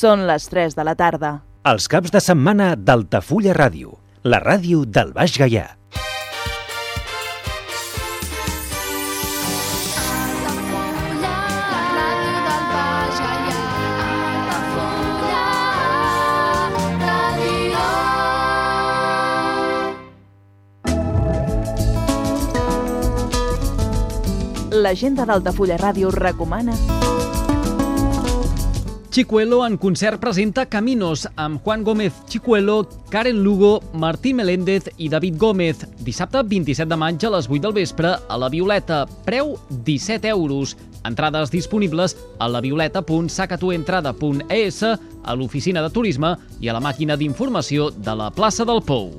Són les 3 de la tarda. Els caps de setmana d'Altafulla Ràdio, la ràdio del Baix Gaià. L'agenda d'Altafulla Ràdio recomana... Chicuelo en concert presenta Caminos amb Juan Gómez Chicuelo, Karen Lugo, Martí Meléndez i David Gómez. Dissabte 27 de maig a les 8 del vespre a la Violeta. Preu 17 euros. Entrades disponibles a lavioleta.sacatuentrada.es, a l'oficina de turisme i a la màquina d'informació de la plaça del Pou.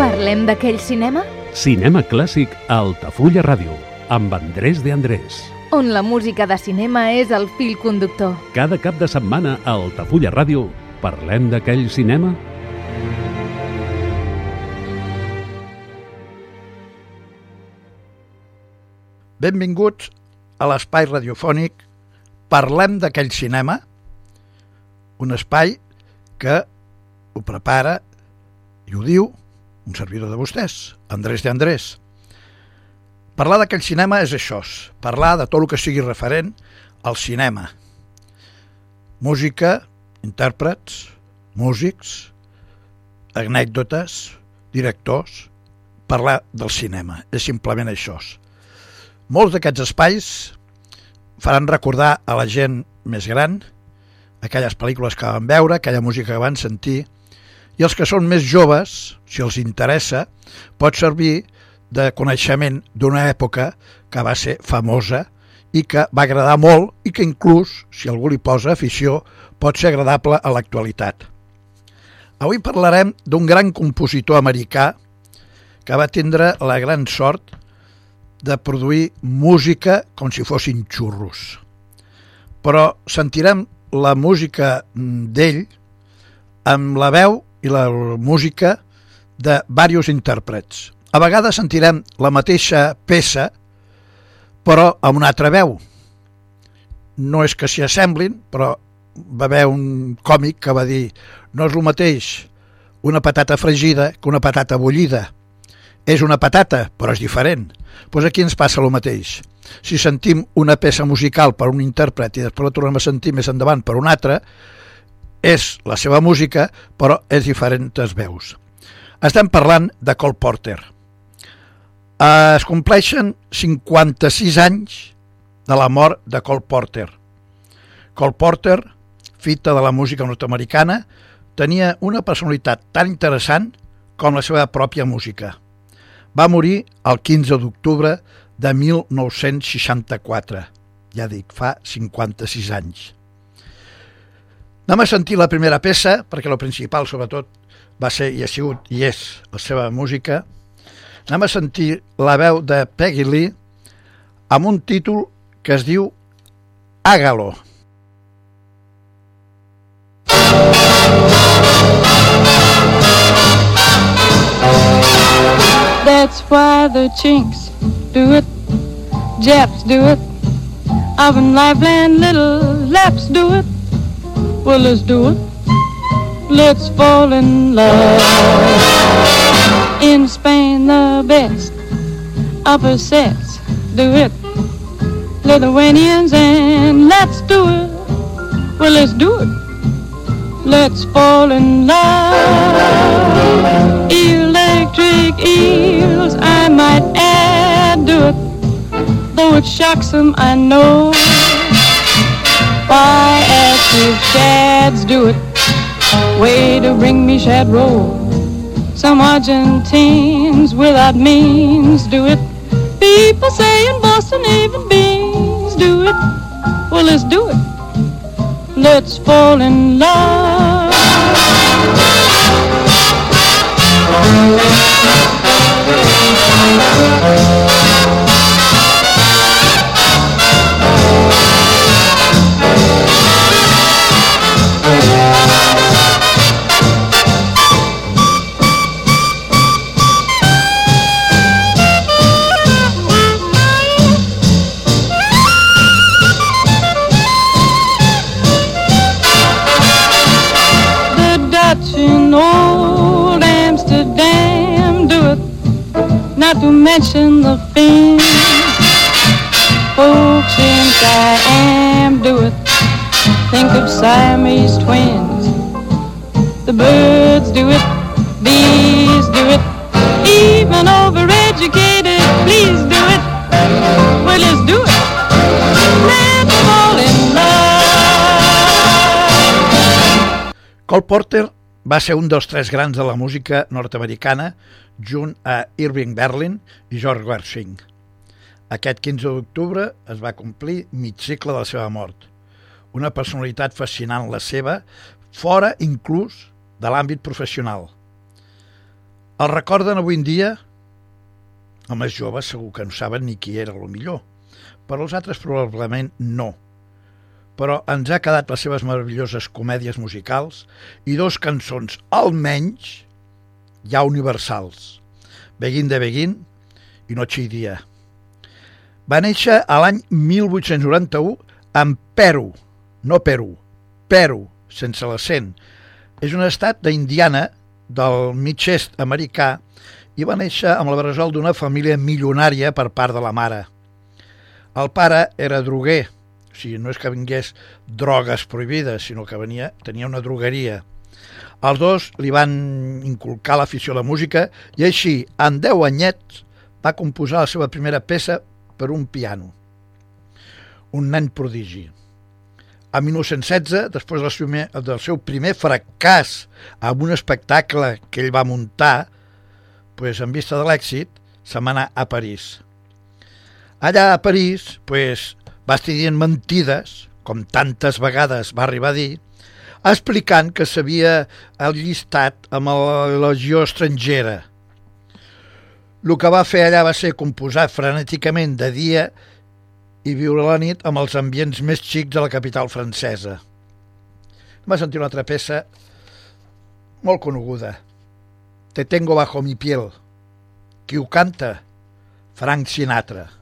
Parlem d'aquell cinema Cinema clàssic a Altafulla Ràdio, amb Andrés de Andrés. on la música de cinema és el fil conductor. Cada cap de setmana a Altafulla Ràdio parlem d'aquell cinema Benvinguts a l'espai radiofònic Parlem d'aquell cinema, un espai que ho prepara i ho diu un servidor de vostès, Andrés de Andrés. Parlar d'aquell cinema és això, parlar de tot el que sigui referent al cinema. Música, intèrprets, músics, anècdotes, directors, parlar del cinema. És simplement això. Molts d'aquests espais faran recordar a la gent més gran aquelles pel·lícules que van veure, aquella música que van sentir, i els que són més joves, si els interessa, pot servir de coneixement d'una època que va ser famosa i que va agradar molt i que inclús, si algú li posa afició, pot ser agradable a l'actualitat. Avui parlarem d'un gran compositor americà que va tindre la gran sort de produir música com si fossin xurros. Però sentirem la música d'ell amb la veu i la música de diversos intèrprets. A vegades sentirem la mateixa peça, però amb una altra veu. No és que s'hi assemblin, però va haver un còmic que va dir no és el mateix una patata fregida que una patata bullida. És una patata, però és diferent. Doncs aquí ens passa el mateix. Si sentim una peça musical per un intèrpret i després la tornem a sentir més endavant per un altre, és la seva música, però és diferents veus. Estem parlant de Cole Porter. Eh, es compleixen 56 anys de la mort de Cole Porter. Cole Porter, fita de la música nord-americana, tenia una personalitat tan interessant com la seva pròpia música. Va morir el 15 d'octubre de 1964. Ja dic, fa 56 anys. Anem a sentir la primera peça, perquè la principal, sobretot, va ser i ha sigut i és la seva música. Anem a sentir la veu de Peggy Lee amb un títol que es diu Hágalo. That's why the chinks do it, Japs do it, up in Liveland little Laps do it. Well, let's do it. Let's fall in love. In Spain, the best upper sets do it. Lithuanians and let's do it. Well, let's do it. Let's fall in love. Electric eels, I might add, do it. Though it shocks them, I know. Why active shads do it? Way to bring me shad roll. Some Argentines without means do it. People say in Boston even beans do it. Well, let's do it. Let's fall in love. To mention the fins. Folks. Think of Siamese twins. The birds do it, bees do it, even overeducated fleas do it. Well, do it. Let's fall in love. Cole Porter va ser un dels tres grans de la música nord-americana junt a Irving Berlin i George Gershwin. Aquest 15 d'octubre es va complir mig segle de la seva mort. Una personalitat fascinant la seva, fora inclús de l'àmbit professional. El recorden avui en dia? Els més joves segur que no saben ni qui era el millor, però els altres probablement no. Però ens ha quedat les seves meravelloses comèdies musicals i dos cançons, almenys, ja universals. Begin de Begin i Noche Dia. Va néixer a l'any 1891 en Peru, no Perú, Peru, sense l'accent. És un estat d'Indiana, del mig est americà, i va néixer amb la bressol d'una família milionària per part de la mare. El pare era droguer, o sigui, no és que vingués drogues prohibides, sinó que venia, tenia una drogueria. Els dos li van inculcar l'afició a la música i així, en 10 anyets, va composar la seva primera peça per un piano. Un nen prodigi. A 1916, després del seu, del seu primer fracàs amb un espectacle que ell va muntar, pues, en vista de l'èxit, se'n va anar a París. Allà a París pues, va estar dient mentides, com tantes vegades va arribar a dir, explicant que s'havia allistat amb la legió estrangera. El que va fer allà va ser composar frenèticament de dia i viure la nit amb els ambients més xics de la capital francesa. Va sentir una altra peça molt coneguda, Te tengo bajo mi piel. Qui ho canta? Frank Sinatra.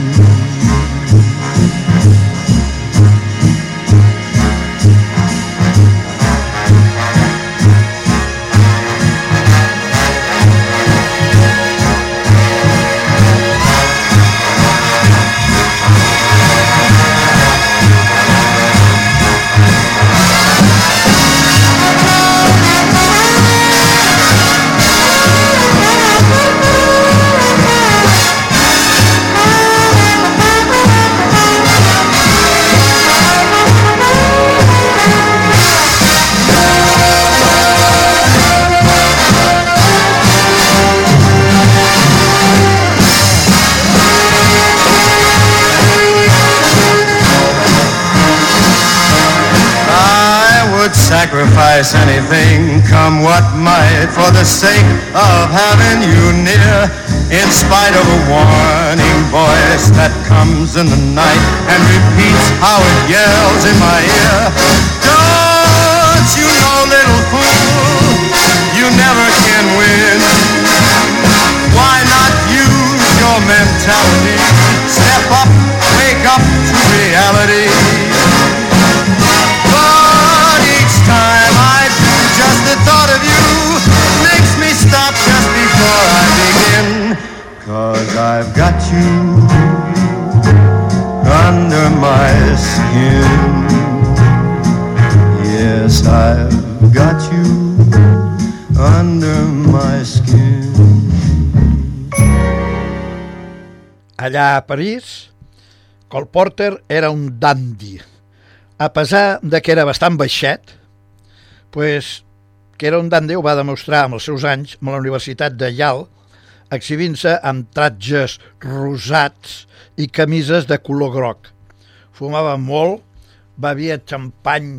Anything, come what might, for the sake of having you near. In spite of a warning voice that comes in the night and repeats how it yells in my ear. Don't you know, little fool, you never can win. Why not use your mentality? Allà a París, Cole Porter era un dandy. A pesar de que era bastant baixet, pues, que era un dandy ho va demostrar amb els seus anys a la Universitat de Yale, exhibint-se amb tratges rosats i camises de color groc. Fumava molt, bevia xampany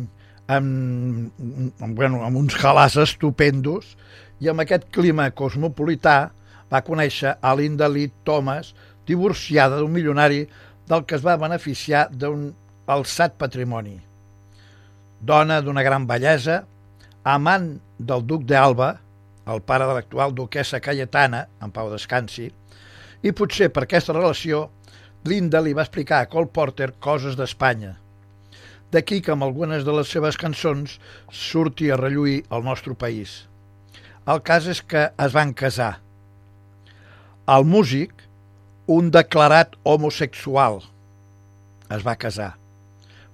amb, amb, bueno, amb uns halars estupendos i amb aquest clima cosmopolità va conèixer a Linda Thomas, divorciada d'un milionari del que es va beneficiar d'un alçat patrimoni. Dona d'una gran bellesa, amant del duc d'Alba, el pare de l'actual duquesa Cayetana, en pau descansi, i potser per aquesta relació Linda li va explicar a Cole Porter coses d'Espanya. D'aquí que amb algunes de les seves cançons surti a relluir el nostre país. El cas és que es van casar. El músic, un declarat homosexual, es va casar.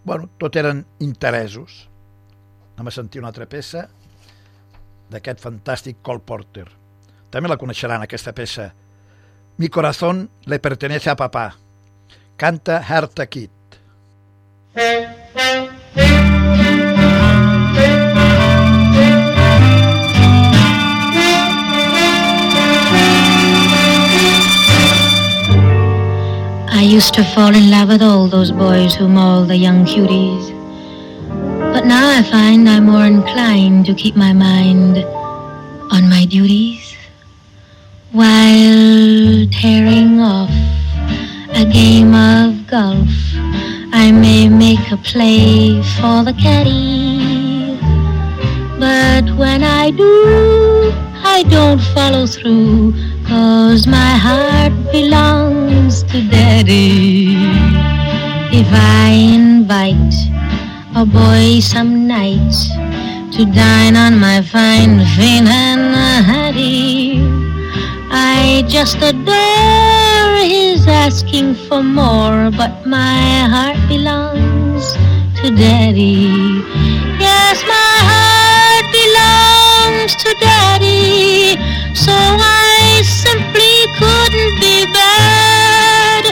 Bueno, tot eren interessos. Anem a sentir una altra peça d'aquest fantàstic Cole Porter. També la coneixeran, aquesta peça. Mi corazón le pertenece a papá. Canta Herta Kitt. I used to fall in love with all those boys who maul the young cuties. But now I find I'm more inclined to keep my mind on my duties while tearing off a game of golf. I may make a play for the caddy, but when I do, I don't follow through, cause my heart belongs to daddy. If I invite a boy some night to dine on my fine fin and I just adore his asking for more, but my heart belongs to daddy. Yes, my heart belongs to daddy, so I simply couldn't be bad.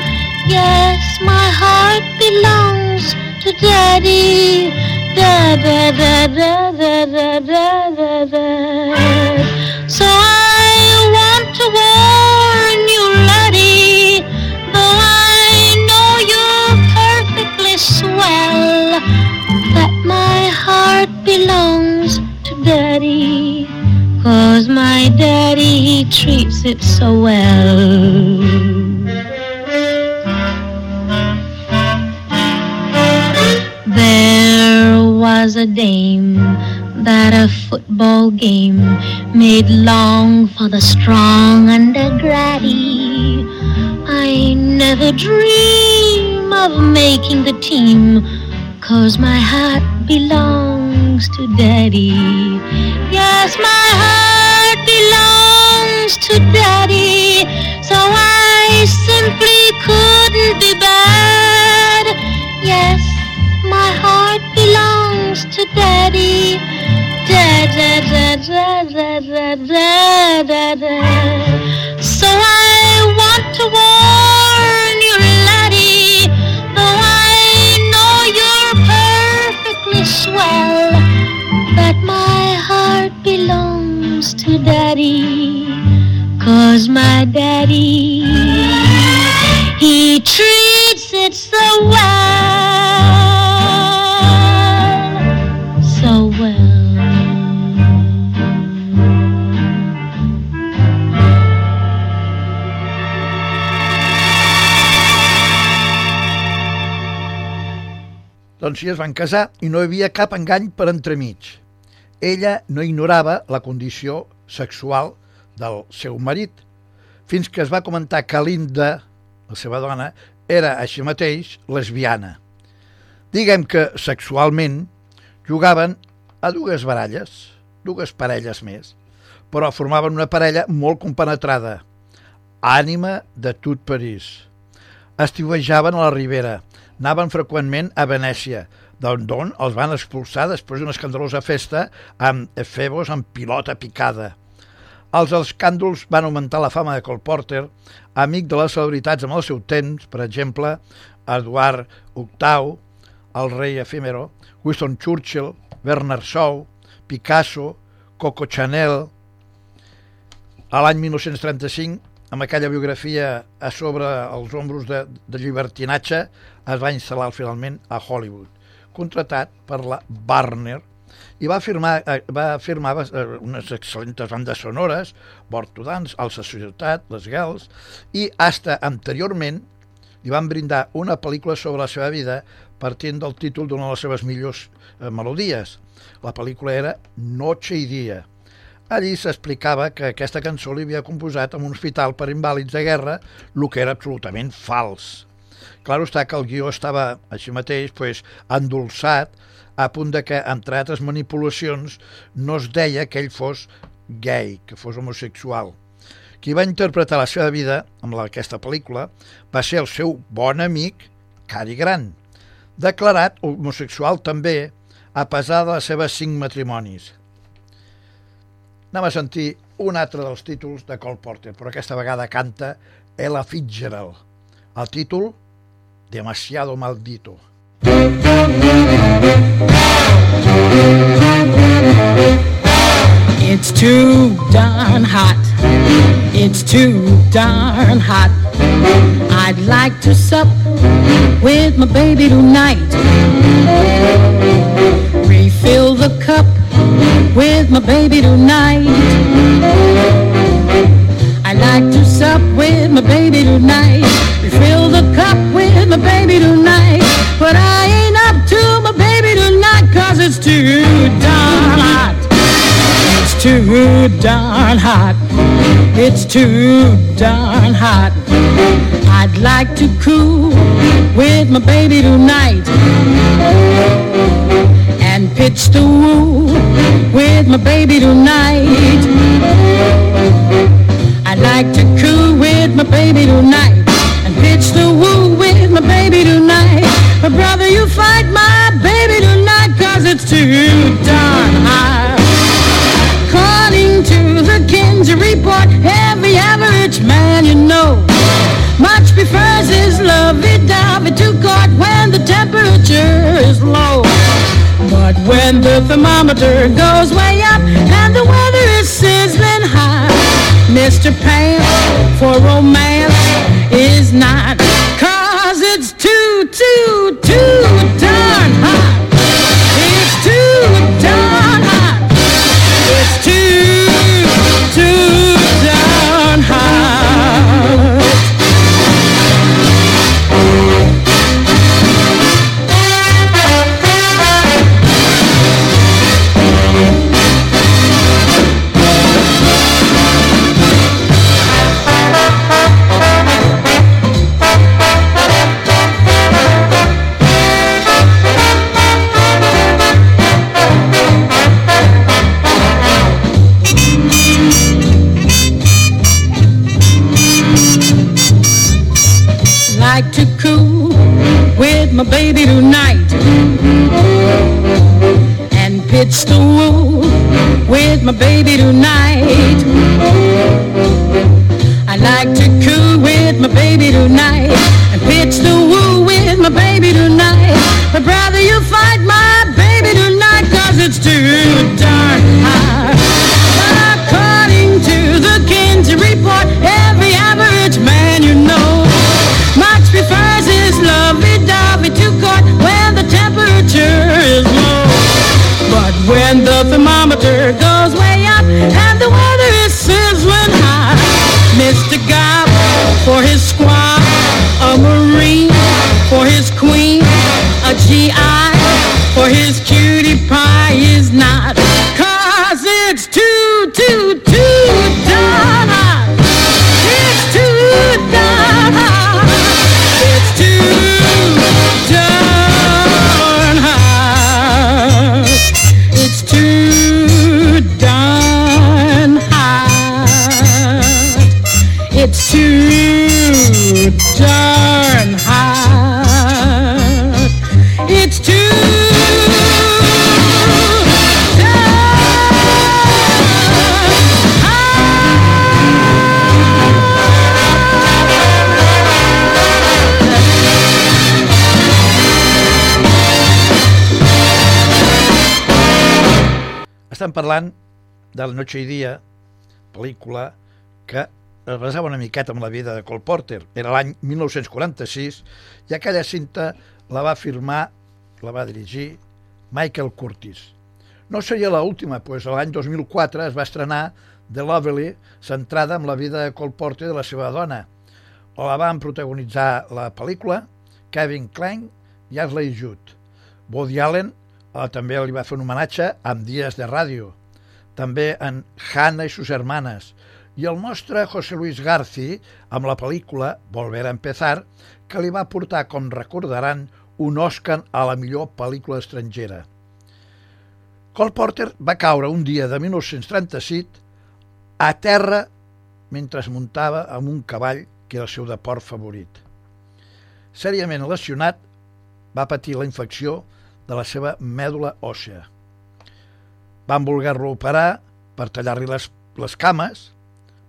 Yes, my heart belongs to daddy. Da da da da da da da da da. So I want to warn you, laddie, though I know you're perfectly swell, that my heart belongs to daddy. Cause my daddy, he treats it so well. There was a dame that a football game made long for the strong and the gratty. I never dream of making the team, cause my heart belongs belongs to daddy. Yes, my heart belongs to daddy. So I simply couldn't be bad. Yes, my heart belongs to daddy. Da da da da da da da da. So I want to walk. daddy, cause my daddy, he treats it so well, so well. Doncs sí, es van casar i no hi havia cap engany per entremig. Ella no ignorava la condició sexual del seu marit, fins que es va comentar que Linda, la seva dona, era així mateix lesbiana. Diguem que sexualment jugaven a dues baralles, dues parelles més, però formaven una parella molt compenetrada, ànima de tot París. Estiuejaven a la Ribera, anaven freqüentment a Venècia, d'on els van expulsar després d'una escandalosa festa amb efebos amb pilota picada. Els escàndols van augmentar la fama de Cole Porter, amic de les celebritats amb el seu temps, per exemple, Eduard VIII, el rei efímero, Winston Churchill, Bernard Shaw, Picasso, Coco Chanel. A l'any 1935, amb aquella biografia a sobre els ombros de, de llibertinatge, es va instal·lar finalment a Hollywood, contratat per la Warner, i va firmar, eh, va firmar eh, unes excel·lentes bandes sonores, Bortodans, Alça Societat, Les Gals, i hasta anteriorment li van brindar una pel·lícula sobre la seva vida partint del títol d'una de les seves millors eh, melodies. La pel·lícula era Noche i dia. Allí s'explicava que aquesta cançó li havia composat en un hospital per invàlids de guerra, el que era absolutament fals. Clar està que el guió estava així mateix pues, endolçat a punt de que, entre altres manipulacions, no es deia que ell fos gay, que fos homosexual. Qui va interpretar la seva vida amb aquesta pel·lícula va ser el seu bon amic Cary Grant, declarat homosexual també, a pesar de les seves cinc matrimonis. Anem a sentir un altre dels títols de Cole Porter, però aquesta vegada canta Ella Fitzgerald. El títol, Demasiado Maldito. It's too darn hot. It's too darn hot. I'd like to sup with my baby tonight. Refill the cup with my baby tonight. I'd like to sup with my baby tonight. Refill the cup my baby tonight. But I ain't up to my baby tonight cause it's too darn hot. It's too darn hot. It's too darn hot. I'd like to cool with my baby tonight and pitch the woo with my baby tonight. I'd like to cool with my baby tonight pitch the woo with my baby tonight. But brother, you fight my baby tonight cause it's too darn hot. According to the Kinsey report, every average man you know much prefers his lovey-dovey to court when the temperature is low. But when the thermometer goes way up and the weather is sizzling hot, Mr. Pants for romance estem parlant de La noche i dia, pel·lícula que es basava una miqueta en la vida de Cole Porter. Era l'any 1946 i aquella cinta la va firmar, la va dirigir Michael Curtis. No seria l'última, doncs l'any 2004 es va estrenar The Lovely, centrada en la vida de Cole Porter i de la seva dona. O la van protagonitzar la pel·lícula Kevin Kline i Ashley Judd. Woody Allen també li va fer un homenatge amb dies de ràdio. També en Hannah i sus hermanes. I el nostre José Luis Garci amb la pel·lícula Volver a empezar, que li va portar, com recordaran, un Oscar a la millor pel·lícula estrangera. Cole Porter va caure un dia de 1937 a terra mentre es muntava amb un cavall que era el seu deport favorit. Sèriament lesionat, va patir la infecció de la seva mèdula òssea. Van voler-lo operar per tallar-li les, les cames,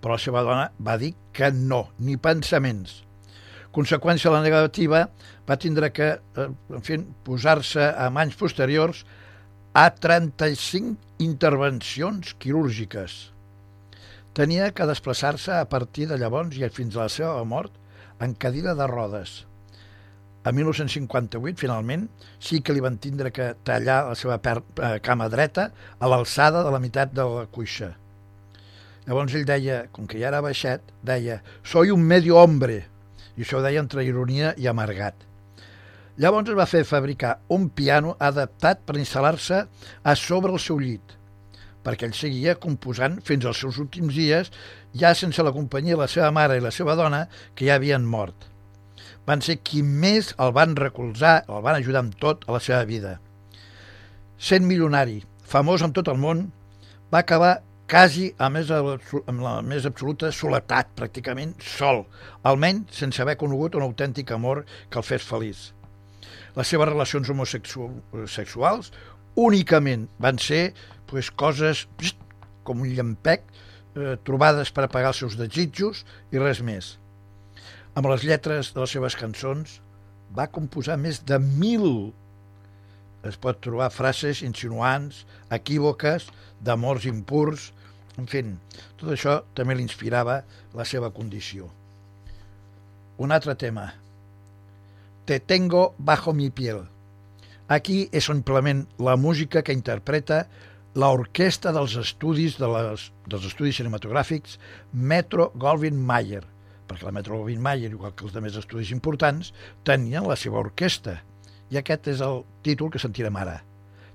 però la seva dona va dir que no, ni pensaments. Conseqüència de la negativa, va tindre que, eh, en fi, posar-se a anys posteriors a 35 intervencions quirúrgiques. Tenia que desplaçar-se a partir de llavors i fins a la seva mort en cadira de rodes. A 1958, finalment, sí que li van tindre que tallar la seva per, eh, cama dreta a l'alçada de la meitat de la cuixa. Llavors ell deia, com que ja era baixet, deia «Soy un medio hombre», i això ho deia entre ironia i amargat. Llavors es va fer fabricar un piano adaptat per instal·lar-se a sobre el seu llit, perquè ell seguia composant fins als seus últims dies, ja sense la companyia de la seva mare i la seva dona, que ja havien mort. Van ser qui més el van recolzar, el van ajudar amb tot a la seva vida. Sent milionari, famós en tot el món, va acabar quasi a més, amb la més absoluta soledat, pràcticament sol, almenys sense haver conegut un autèntic amor que el fes feliç. Les seves relacions homosexuals únicament van ser pues, coses pst, com un llampec, eh, trobades per apagar els seus desitjos i res més. Amb les lletres de les seves cançons va composar més de mil es pot trobar frases insinuants, equívoques, d'amors impurs, en fi, tot això també l'inspirava la seva condició. Un altre tema. Te tengo bajo mi piel. Aquí és simplement la música que interpreta l'orquestra dels estudis de les, dels estudis cinematogràfics Metro Goldwyn Mayer, perquè la Metro Goldwyn Mayer, igual que els altres estudis importants, tenien la seva orquestra. I aquest és el títol que sentirem ara.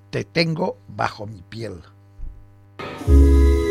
Te tengo bajo mi piel. Si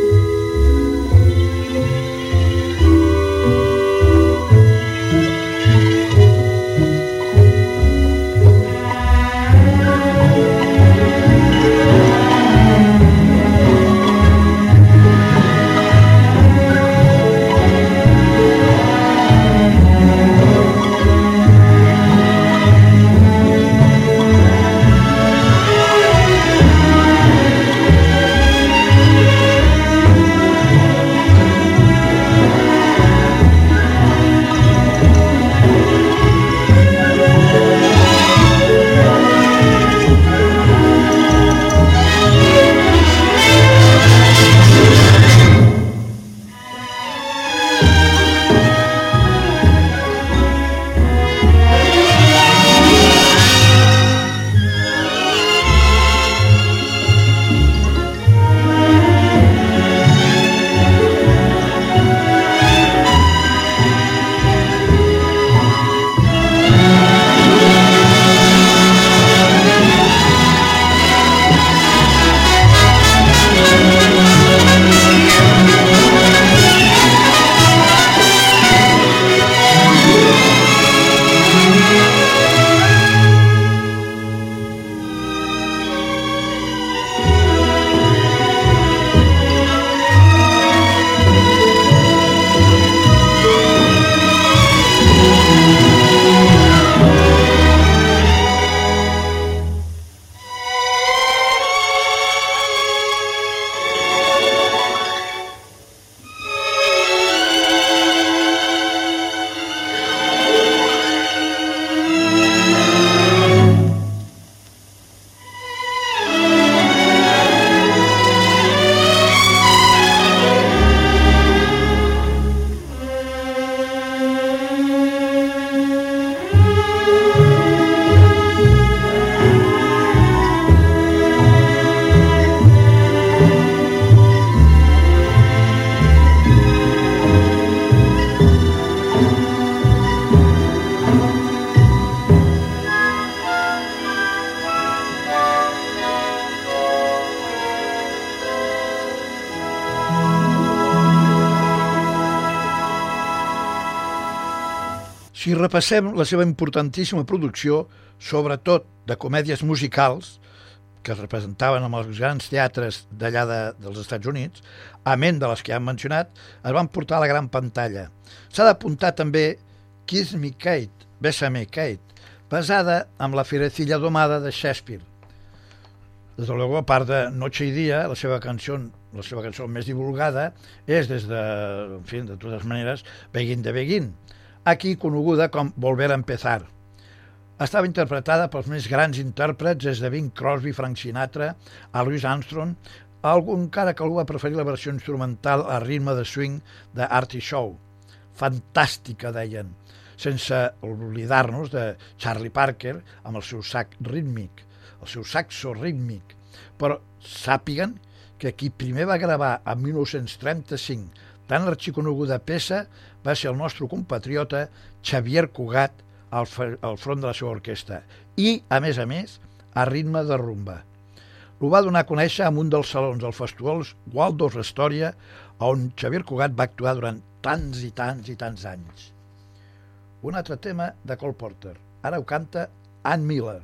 repassem la seva importantíssima producció, sobretot de comèdies musicals, que es representaven amb els grans teatres d'allà de, dels Estats Units, a ment de les que han mencionat, es van portar a la gran pantalla. S'ha d'apuntar també Kiss Me Kate, Bésame Kate, basada en la Firecilla domada de Shakespeare. Desde luego, a part de Noche y Día, la seva cançó, la seva cançó més divulgada és des de, en fi, de totes maneres, Begin de Begin, aquí coneguda com Volver a Empezar. Estava interpretada pels més grans intèrprets des de Bing Crosby, Frank Sinatra, a Louis Armstrong, algun encara que algú va preferir la versió instrumental a ritme de swing de Artie Shaw. Fantàstica, deien, sense oblidar-nos de Charlie Parker amb el seu sac rítmic, el seu saxo rítmic. Però sàpiguen que qui primer va gravar en 1935 tan arxiconeguda peça va ser el nostre compatriota Xavier Cugat al, al front de la seva orquestra i, a més a més, a ritme de rumba. Ho va donar a conèixer en un dels salons del festival Waldorf Astoria, on Xavier Cugat va actuar durant tants i tants i tants anys. Un altre tema de Cole Porter. Ara ho canta Ann Miller.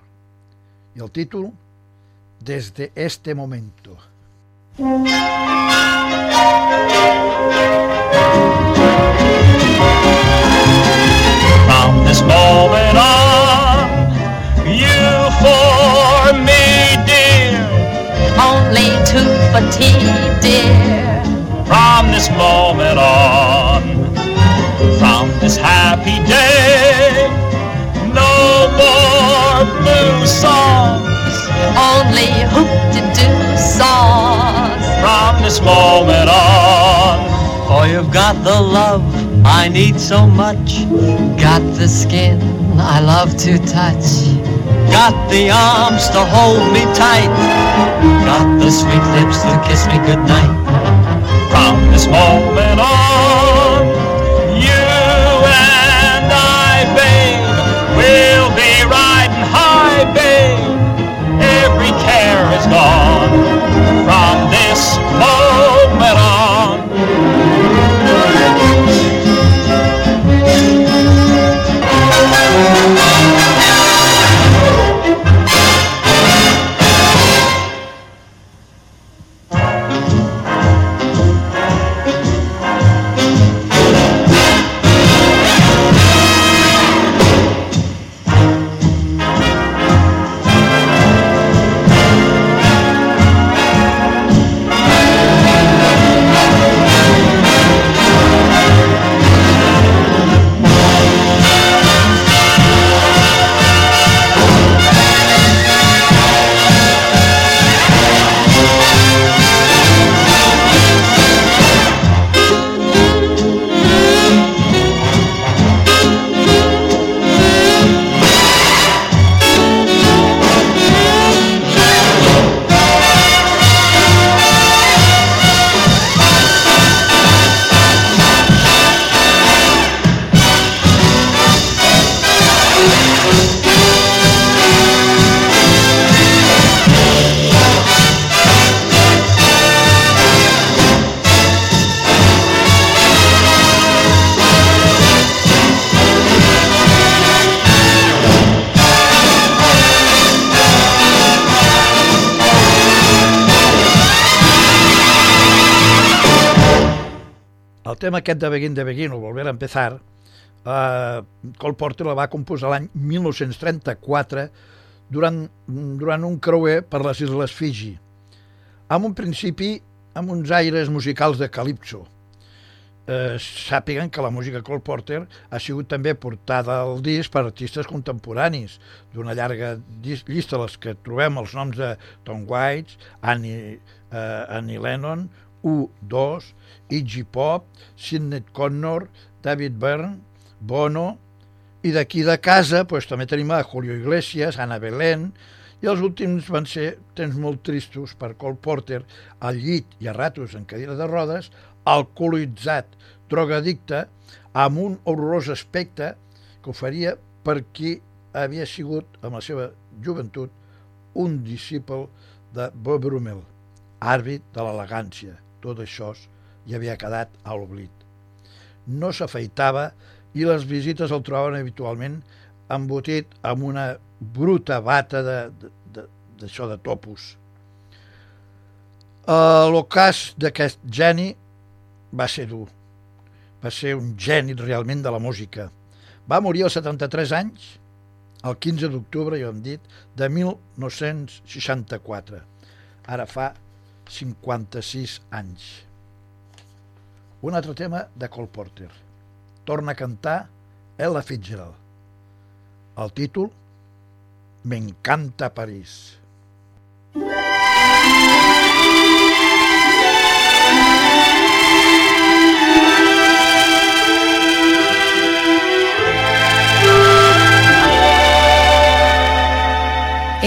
I el títol, Desde este momento. From tea, dear. From this moment on, from this happy day, no more blue songs. Only hoop-de-doo songs. From this moment on, For you've got the love I need so much. Got the skin I love to touch. Got the arms to hold me tight. Got the sweet lips to kiss me goodnight. from this moment on, tema aquest de Begin de Begin, o Volver a Empezar, eh, Cole Porter la va composar l'any 1934 durant, durant un creuer per les Isles Fiji, amb un principi amb uns aires musicals de Calypso. Eh, sàpiguen que la música Cole Porter ha sigut també portada al disc per artistes contemporanis d'una llarga llista, les que trobem els noms de Tom Waits, Annie, eh, Annie Lennon, U2, Iggy Pop, Sidney Connor, David Byrne, Bono, i d'aquí de casa pues, també tenim a Julio Iglesias, Ana Belén, i els últims van ser temps molt tristos per Cole Porter, al llit i a ratos en cadira de rodes, alcoholitzat, drogadicte, amb un horrorós aspecte que oferia per qui havia sigut, amb la seva joventut, un disciple de Bob Brummel, àrbit de l'elegància. Tot això hi havia quedat a l'oblit. No s'afeitava i les visites el trobaven habitualment embotit amb una bruta bata d'això de, de, de, de topos. Uh, L'ocàs d'aquest geni va ser dur. Va ser un geni realment de la música. Va morir als 73 anys, el 15 d'octubre, ja ho hem dit, de 1964. Ara fa 56 anys. Un altre tema de Cole Porter. Torna a cantar Ella Fitzgerald. El títol M'encanta París.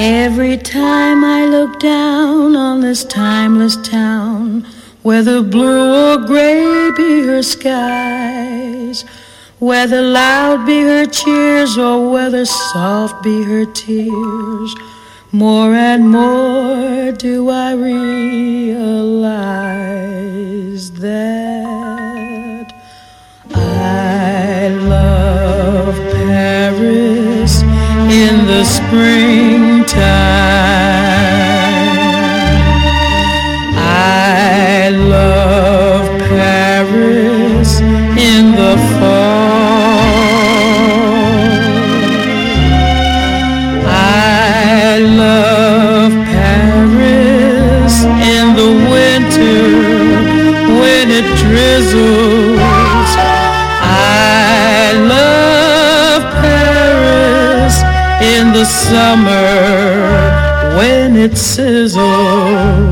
Every time I look down on this timeless town, whether blue or gray be her skies, whether loud be her cheers or whether soft be her tears, more and more do I realize that I love Paris in the springtime. I love Paris in the fall. I love Paris in the winter when it drizzles. I love Paris in the summer it sizzles.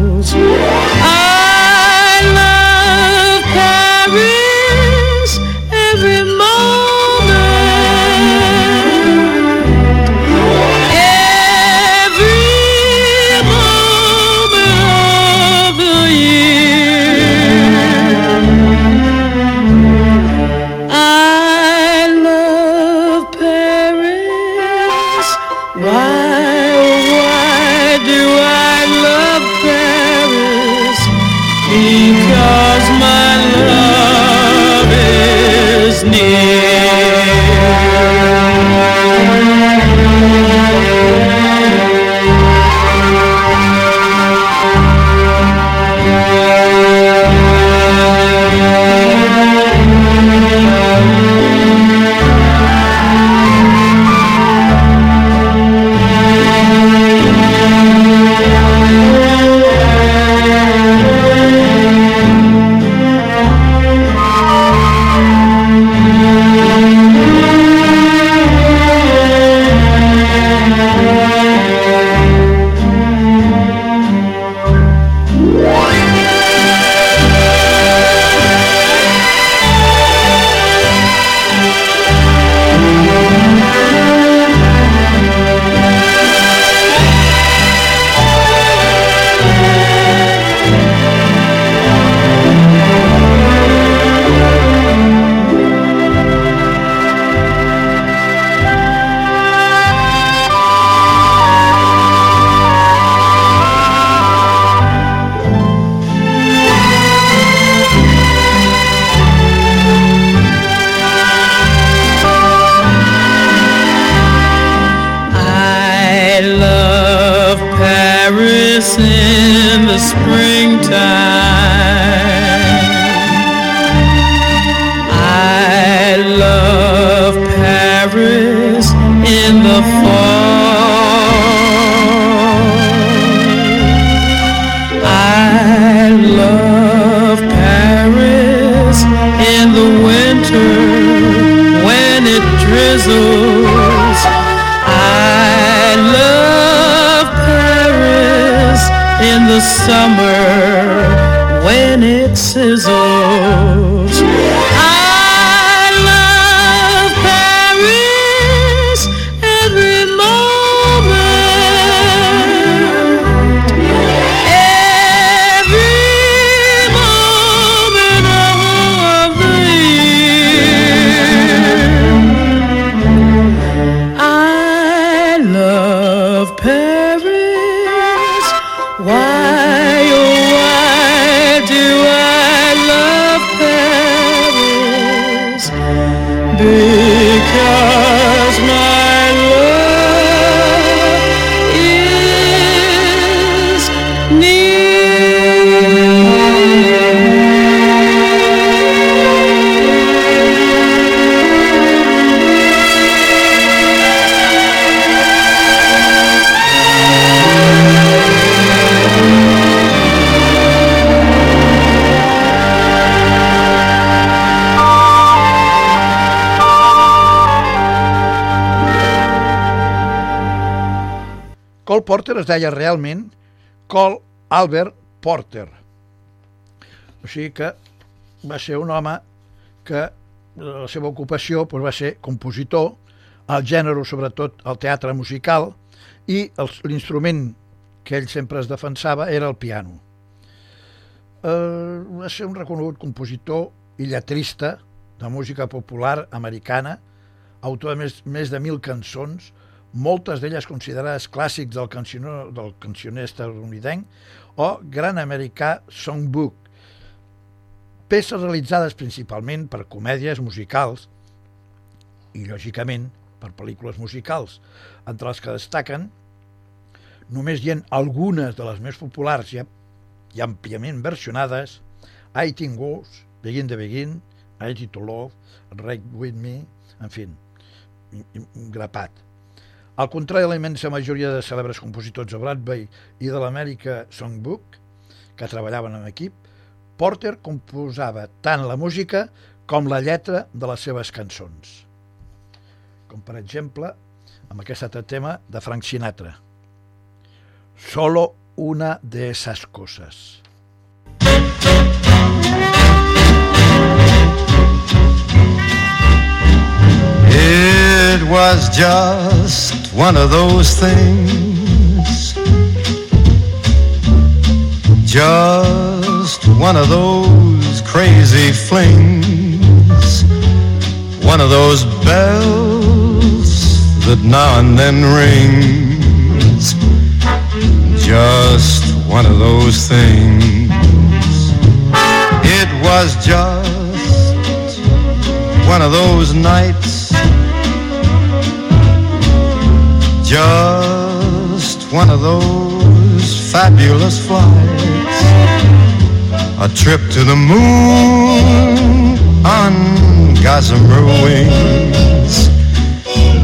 Porter es deia realment Cole Albert Porter. O sigui que va ser un home que la seva ocupació doncs, va ser compositor, el gènere, sobretot el teatre musical, i l'instrument que ell sempre es defensava era el piano. Eh, va ser un reconegut compositor i lletrista de música popular americana, autor de més, més de mil cançons, moltes d'elles considerades clàssics del cancioner, del cancioner estadounidenc o Gran Americà Songbook, peces realitzades principalment per comèdies musicals i, lògicament, per pel·lícules musicals, entre les que destaquen, només hi ha algunes de les més populars i, i àmpliament versionades, I Think Wars, Begin the Begin, I Need to Love, Ride With Me, en fi, un grapat. Al contrari de la immensa majoria de cèlebres compositors de Broadway i de l'America Songbook, que treballaven en equip, Porter composava tant la música com la lletra de les seves cançons. Com per exemple, amb aquest altre tema de Frank Sinatra. Solo una de esas cosas. It was just one of those things. Just one of those crazy flings. One of those bells that now and then rings. Just one of those things. It was just one of those nights just one of those fabulous flights. A trip to the moon on gossamer wings.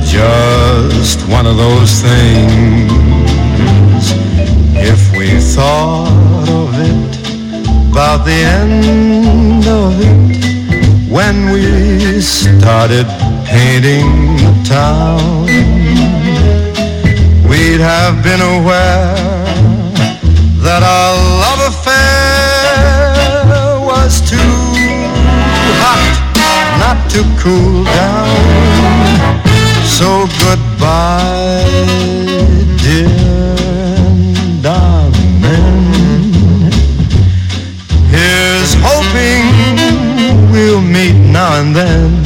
Just one of those things. If we thought of it, about the end of it, when we started painting the town we'd have been aware that our love affair was too hot not to cool down. So goodbye, dear darling. Here's hoping we'll meet now and then.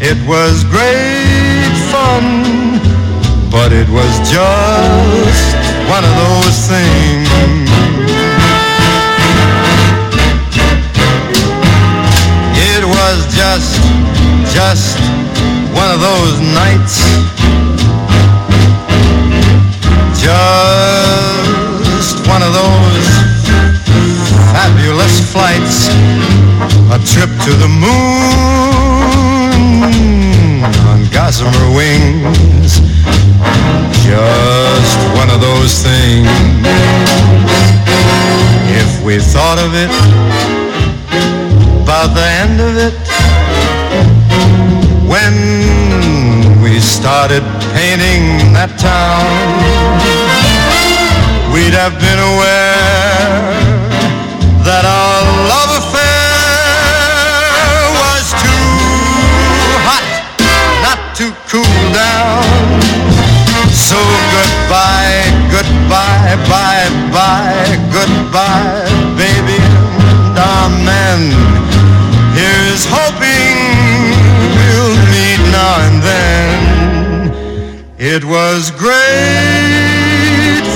It was great fun but it was just one of those things. It was just, just one of those nights. Just one of those fabulous flights. A trip to the moon on gossamer wings just one of those things. If we thought of it, by the end of it, when we started painting that town, we'd have been aware So goodbye, goodbye, bye, bye, goodbye, baby and amen. Here's hoping we'll meet now and then. It was great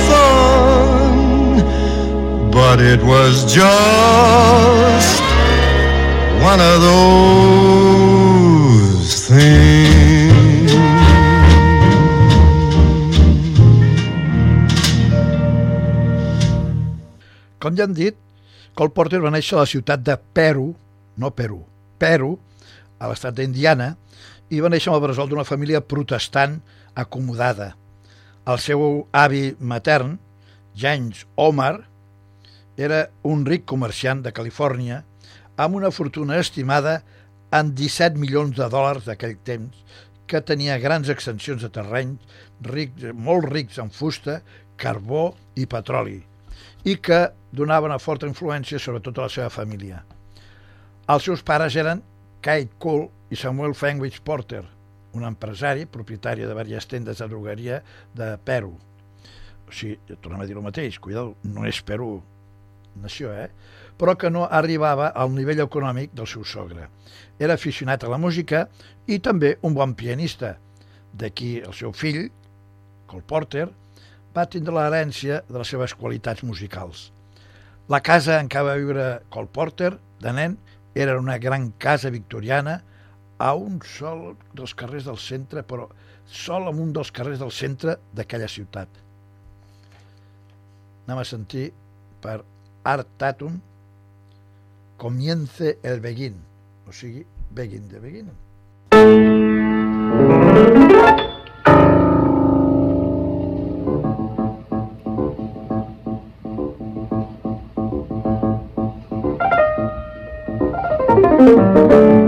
fun, but it was just one of those things. Com ja han dit, Cole Porter va néixer a la ciutat de Peru, no Perú, Peru, a l'estat d'Indiana, i va néixer amb el bressol d'una família protestant acomodada. El seu avi matern, James Omar, era un ric comerciant de Califòrnia amb una fortuna estimada en 17 milions de dòlars d'aquell temps, que tenia grans extensions de terreny, rics, molt rics en fusta, carbó i petroli, i que donava una forta influència sobre tota la seva família. Els seus pares eren Kate Cole i Samuel Fenwich Porter, un empresari, propietari de diverses tendes de drogueria de Perú. O sigui, tornem a dir el mateix, cuidado, no és Perú, nació, eh? però que no arribava al nivell econòmic del seu sogre. Era aficionat a la música i també un bon pianista. D'aquí el seu fill, Cole Porter, va tindre l'herència de les seves qualitats musicals. La casa en què va viure Cole Porter, de nen, era una gran casa victoriana a un sol dels carrers del centre, però sol en un dels carrers del centre d'aquella ciutat. Anem a sentir per Art Tatum Comience el Begin, o sigui, Begin de Begin. La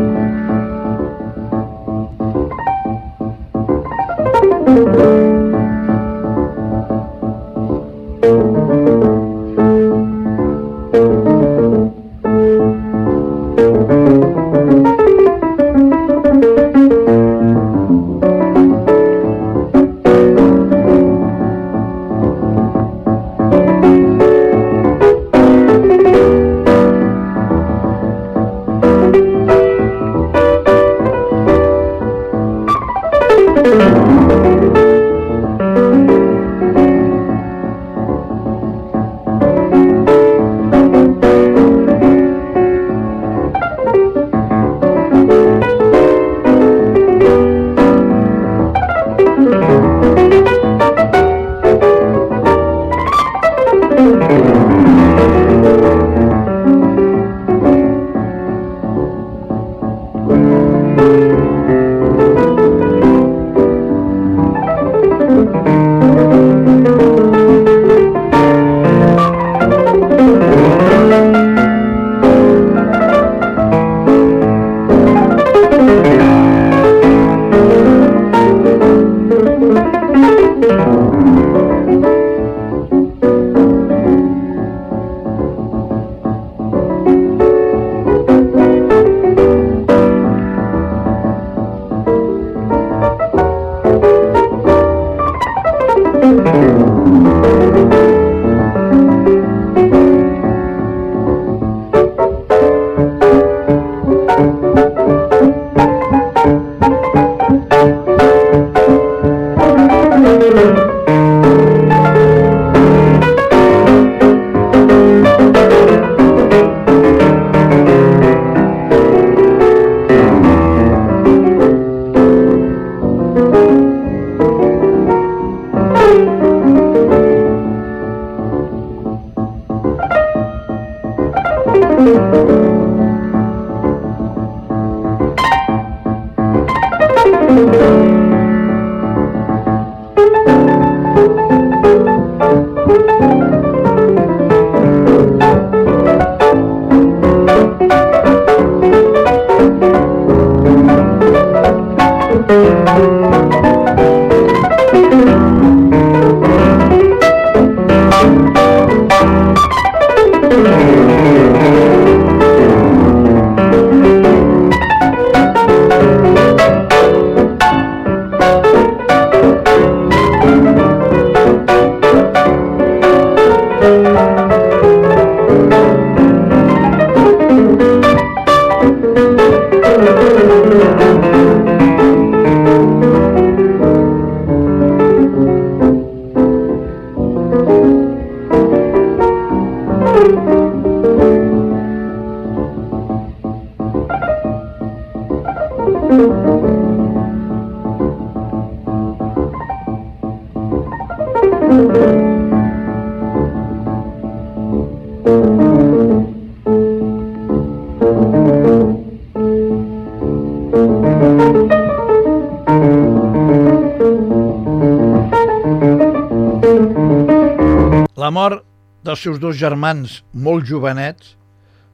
seus dos germans molt jovenets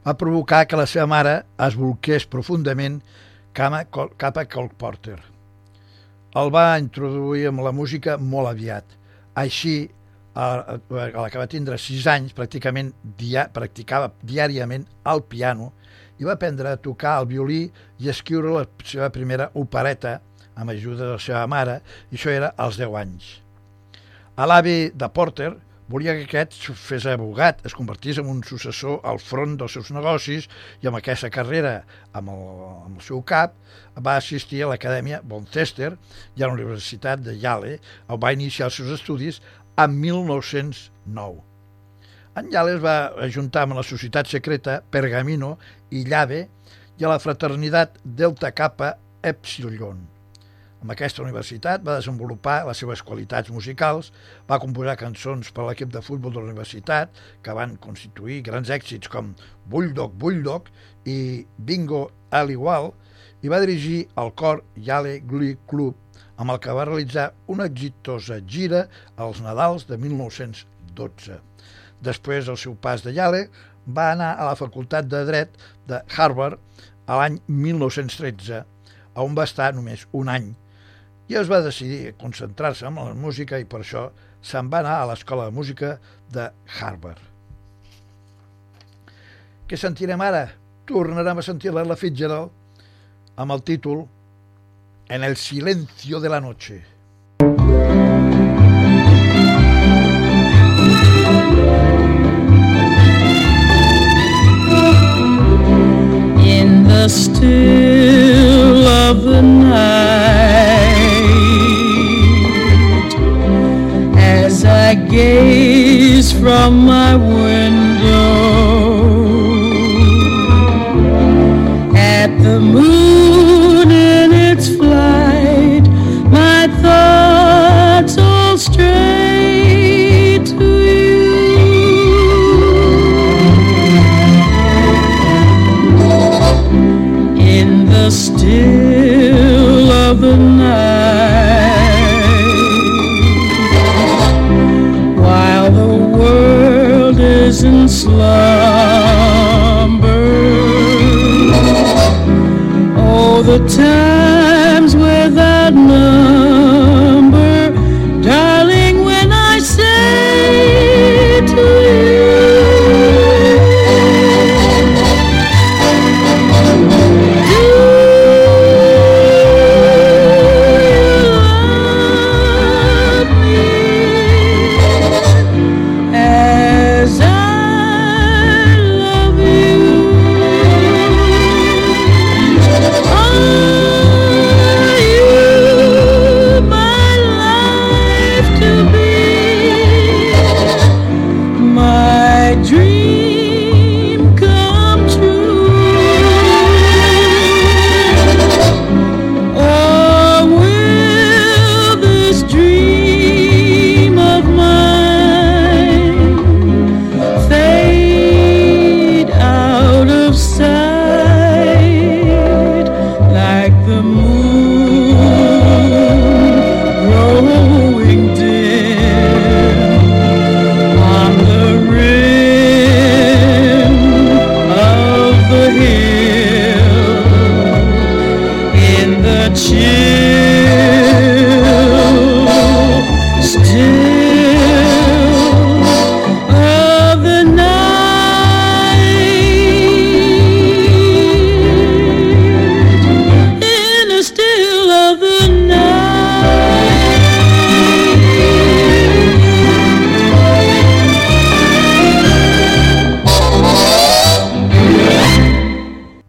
va provocar que la seva mare es volqués profundament cap a, Cole Porter. el va introduir amb la música molt aviat. Així, a, la que va tindre 6 anys, pràcticament dia, practicava diàriament el piano i va aprendre a tocar el violí i escriure la seva primera opereta amb ajuda de la seva mare, i això era als 10 anys. A l'avi de Porter volia que aquest fes abogat, es convertís en un successor al front dels seus negocis i amb aquesta carrera amb el, amb el seu cap va assistir a l'Acadèmia Bonchester i a la Universitat de Yale, on va iniciar els seus estudis en 1909. En Yale es va ajuntar amb la societat secreta Pergamino i Llave i a la fraternitat Delta Kappa Epsilon. Amb aquesta universitat va desenvolupar les seves qualitats musicals, va composar cançons per a l'equip de futbol de la universitat que van constituir grans èxits com Bulldog Bulldog i Bingo Aliwal i va dirigir el cor Yale Glee Club amb el que va realitzar una exitosa gira als Nadals de 1912. Després del seu pas de Yale, va anar a la Facultat de Dret de Harvard a l'any 1913, on va estar només un any, i es va decidir concentrar-se en la música i per això se'n va anar a l'Escola de Música de Harvard. Què sentirem ara? Tornarem a sentir la Fitzgerald amb el títol En el silencio de la noche. In the still of the night I gaze from my window the times the chill still of the night in the still of the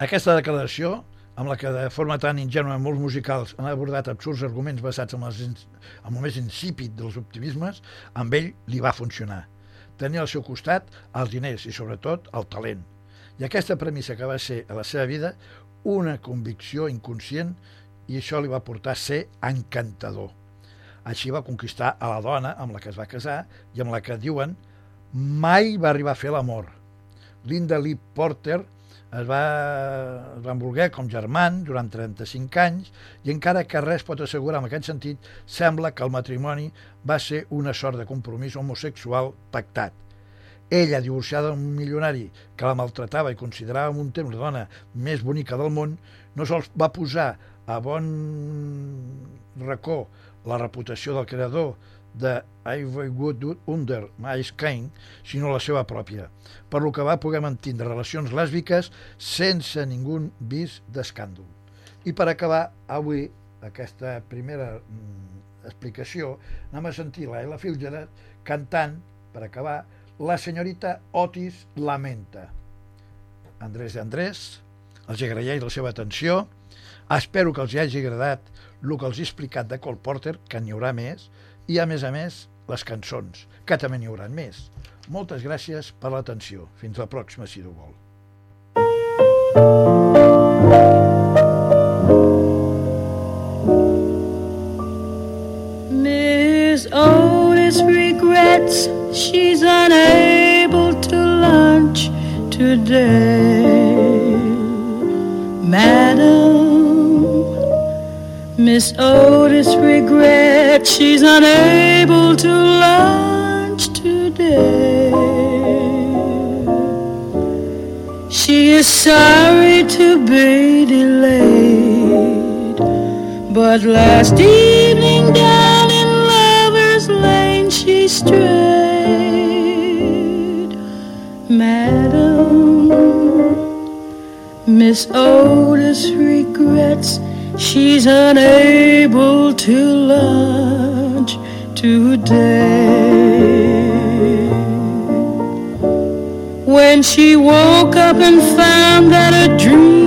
Aquesta declaració, amb la que de forma tan ingènua molts musicals han abordat absurds arguments basats en, les, en el més insípid dels optimismes, amb ell li va funcionar. Tenia al seu costat els diners i, sobretot, el talent. I aquesta premissa que va ser a la seva vida una convicció inconscient i això li va portar a ser encantador. Així va conquistar a la dona amb la que es va casar i amb la que diuen mai va arribar a fer l'amor. Linda Lee Porter es va, es com germans durant 35 anys i encara que res pot assegurar en aquest sentit, sembla que el matrimoni va ser una sort de compromís homosexual pactat. Ella, divorciada d'un milionari que la maltratava i considerava un temps la dona més bonica del món, no sols va posar a bon racó la reputació del creador de I've Good Under Mice Kane, sinó la seva pròpia, per lo que va poder mantindre relacions lèsbiques sense ningú vis d'escàndol. I per acabar, avui, aquesta primera mm, explicació, anem a sentir la Ella Fitzgerald cantant, per acabar, la senyorita Otis Lamenta. Andrés de Andrés, els agraeix la seva atenció, espero que els hagi agradat el que els he explicat de Cole Porter, que n'hi haurà més, i a més a més les cançons, que també n'hi haurà més. Moltes gràcies per l'atenció. Fins la pròxima, si Déu vol. Miss Otis regrets she's unable to lunch today. Miss Otis regrets she's unable to lunch today. She is sorry to be delayed, but last evening down in Lover's Lane she strayed. Madam, Miss Otis regrets she's unable to lunch today. When she woke up and found that a dream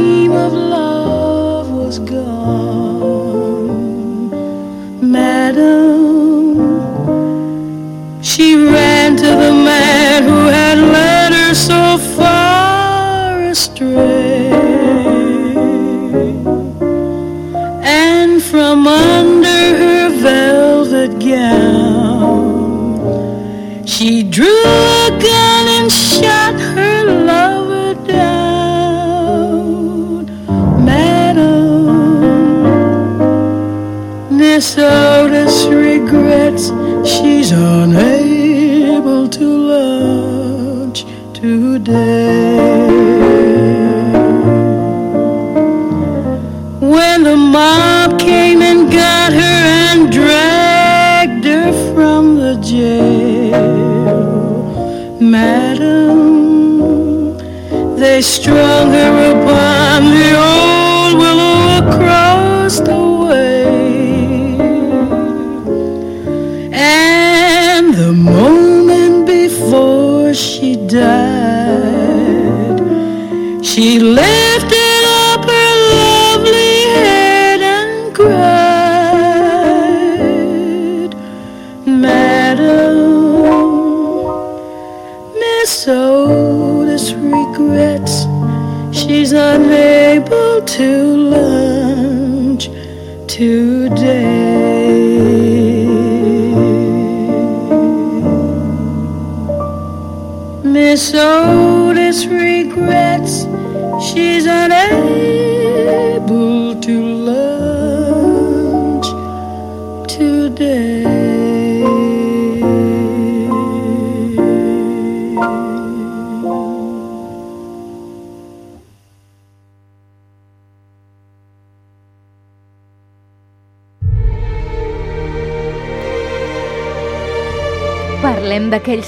she's unable to lunch today. When the mob came and got her and dragged her from the jail, Madam, they strung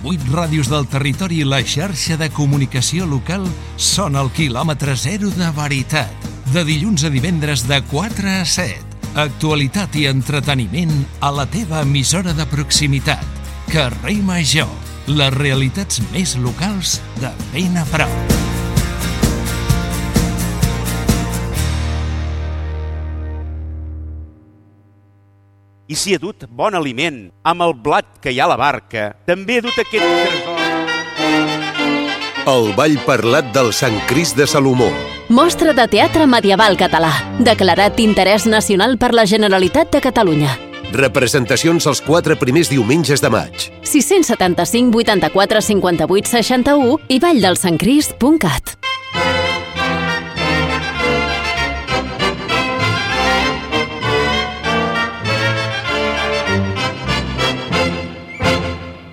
Vuit ràdios del territori i la xarxa de comunicació local són el quilòmetre zero de veritat. De dilluns a divendres de 4 a 7. Actualitat i entreteniment a la teva emissora de proximitat. Carrer Major. Les realitats més locals de ben a prop. I si ha dut bon aliment, amb el blat que hi ha a la barca, també ha dut aquest tresor. El ball parlat del Sant Crist de Salomó. Mostra de teatre medieval català, declarat d'interès nacional per la Generalitat de Catalunya. Representacions els quatre primers diumenges de maig. 675 84 58 61 i valldelsancrist.cat.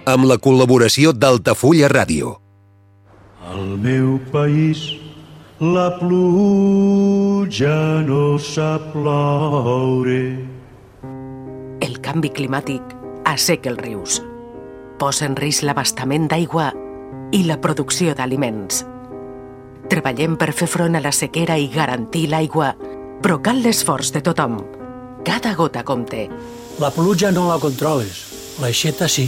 Amb la col·laboració d'Altafulla Ràdio. Al meu país la pluja no sap ploure. El canvi climàtic asseca els rius, posa en risc l'abastament d'aigua i la producció d'aliments. Treballem per fer front a la sequera i garantir l'aigua, però cal l'esforç de tothom. Cada gota compte. La pluja no la controles, l'aixeta sí.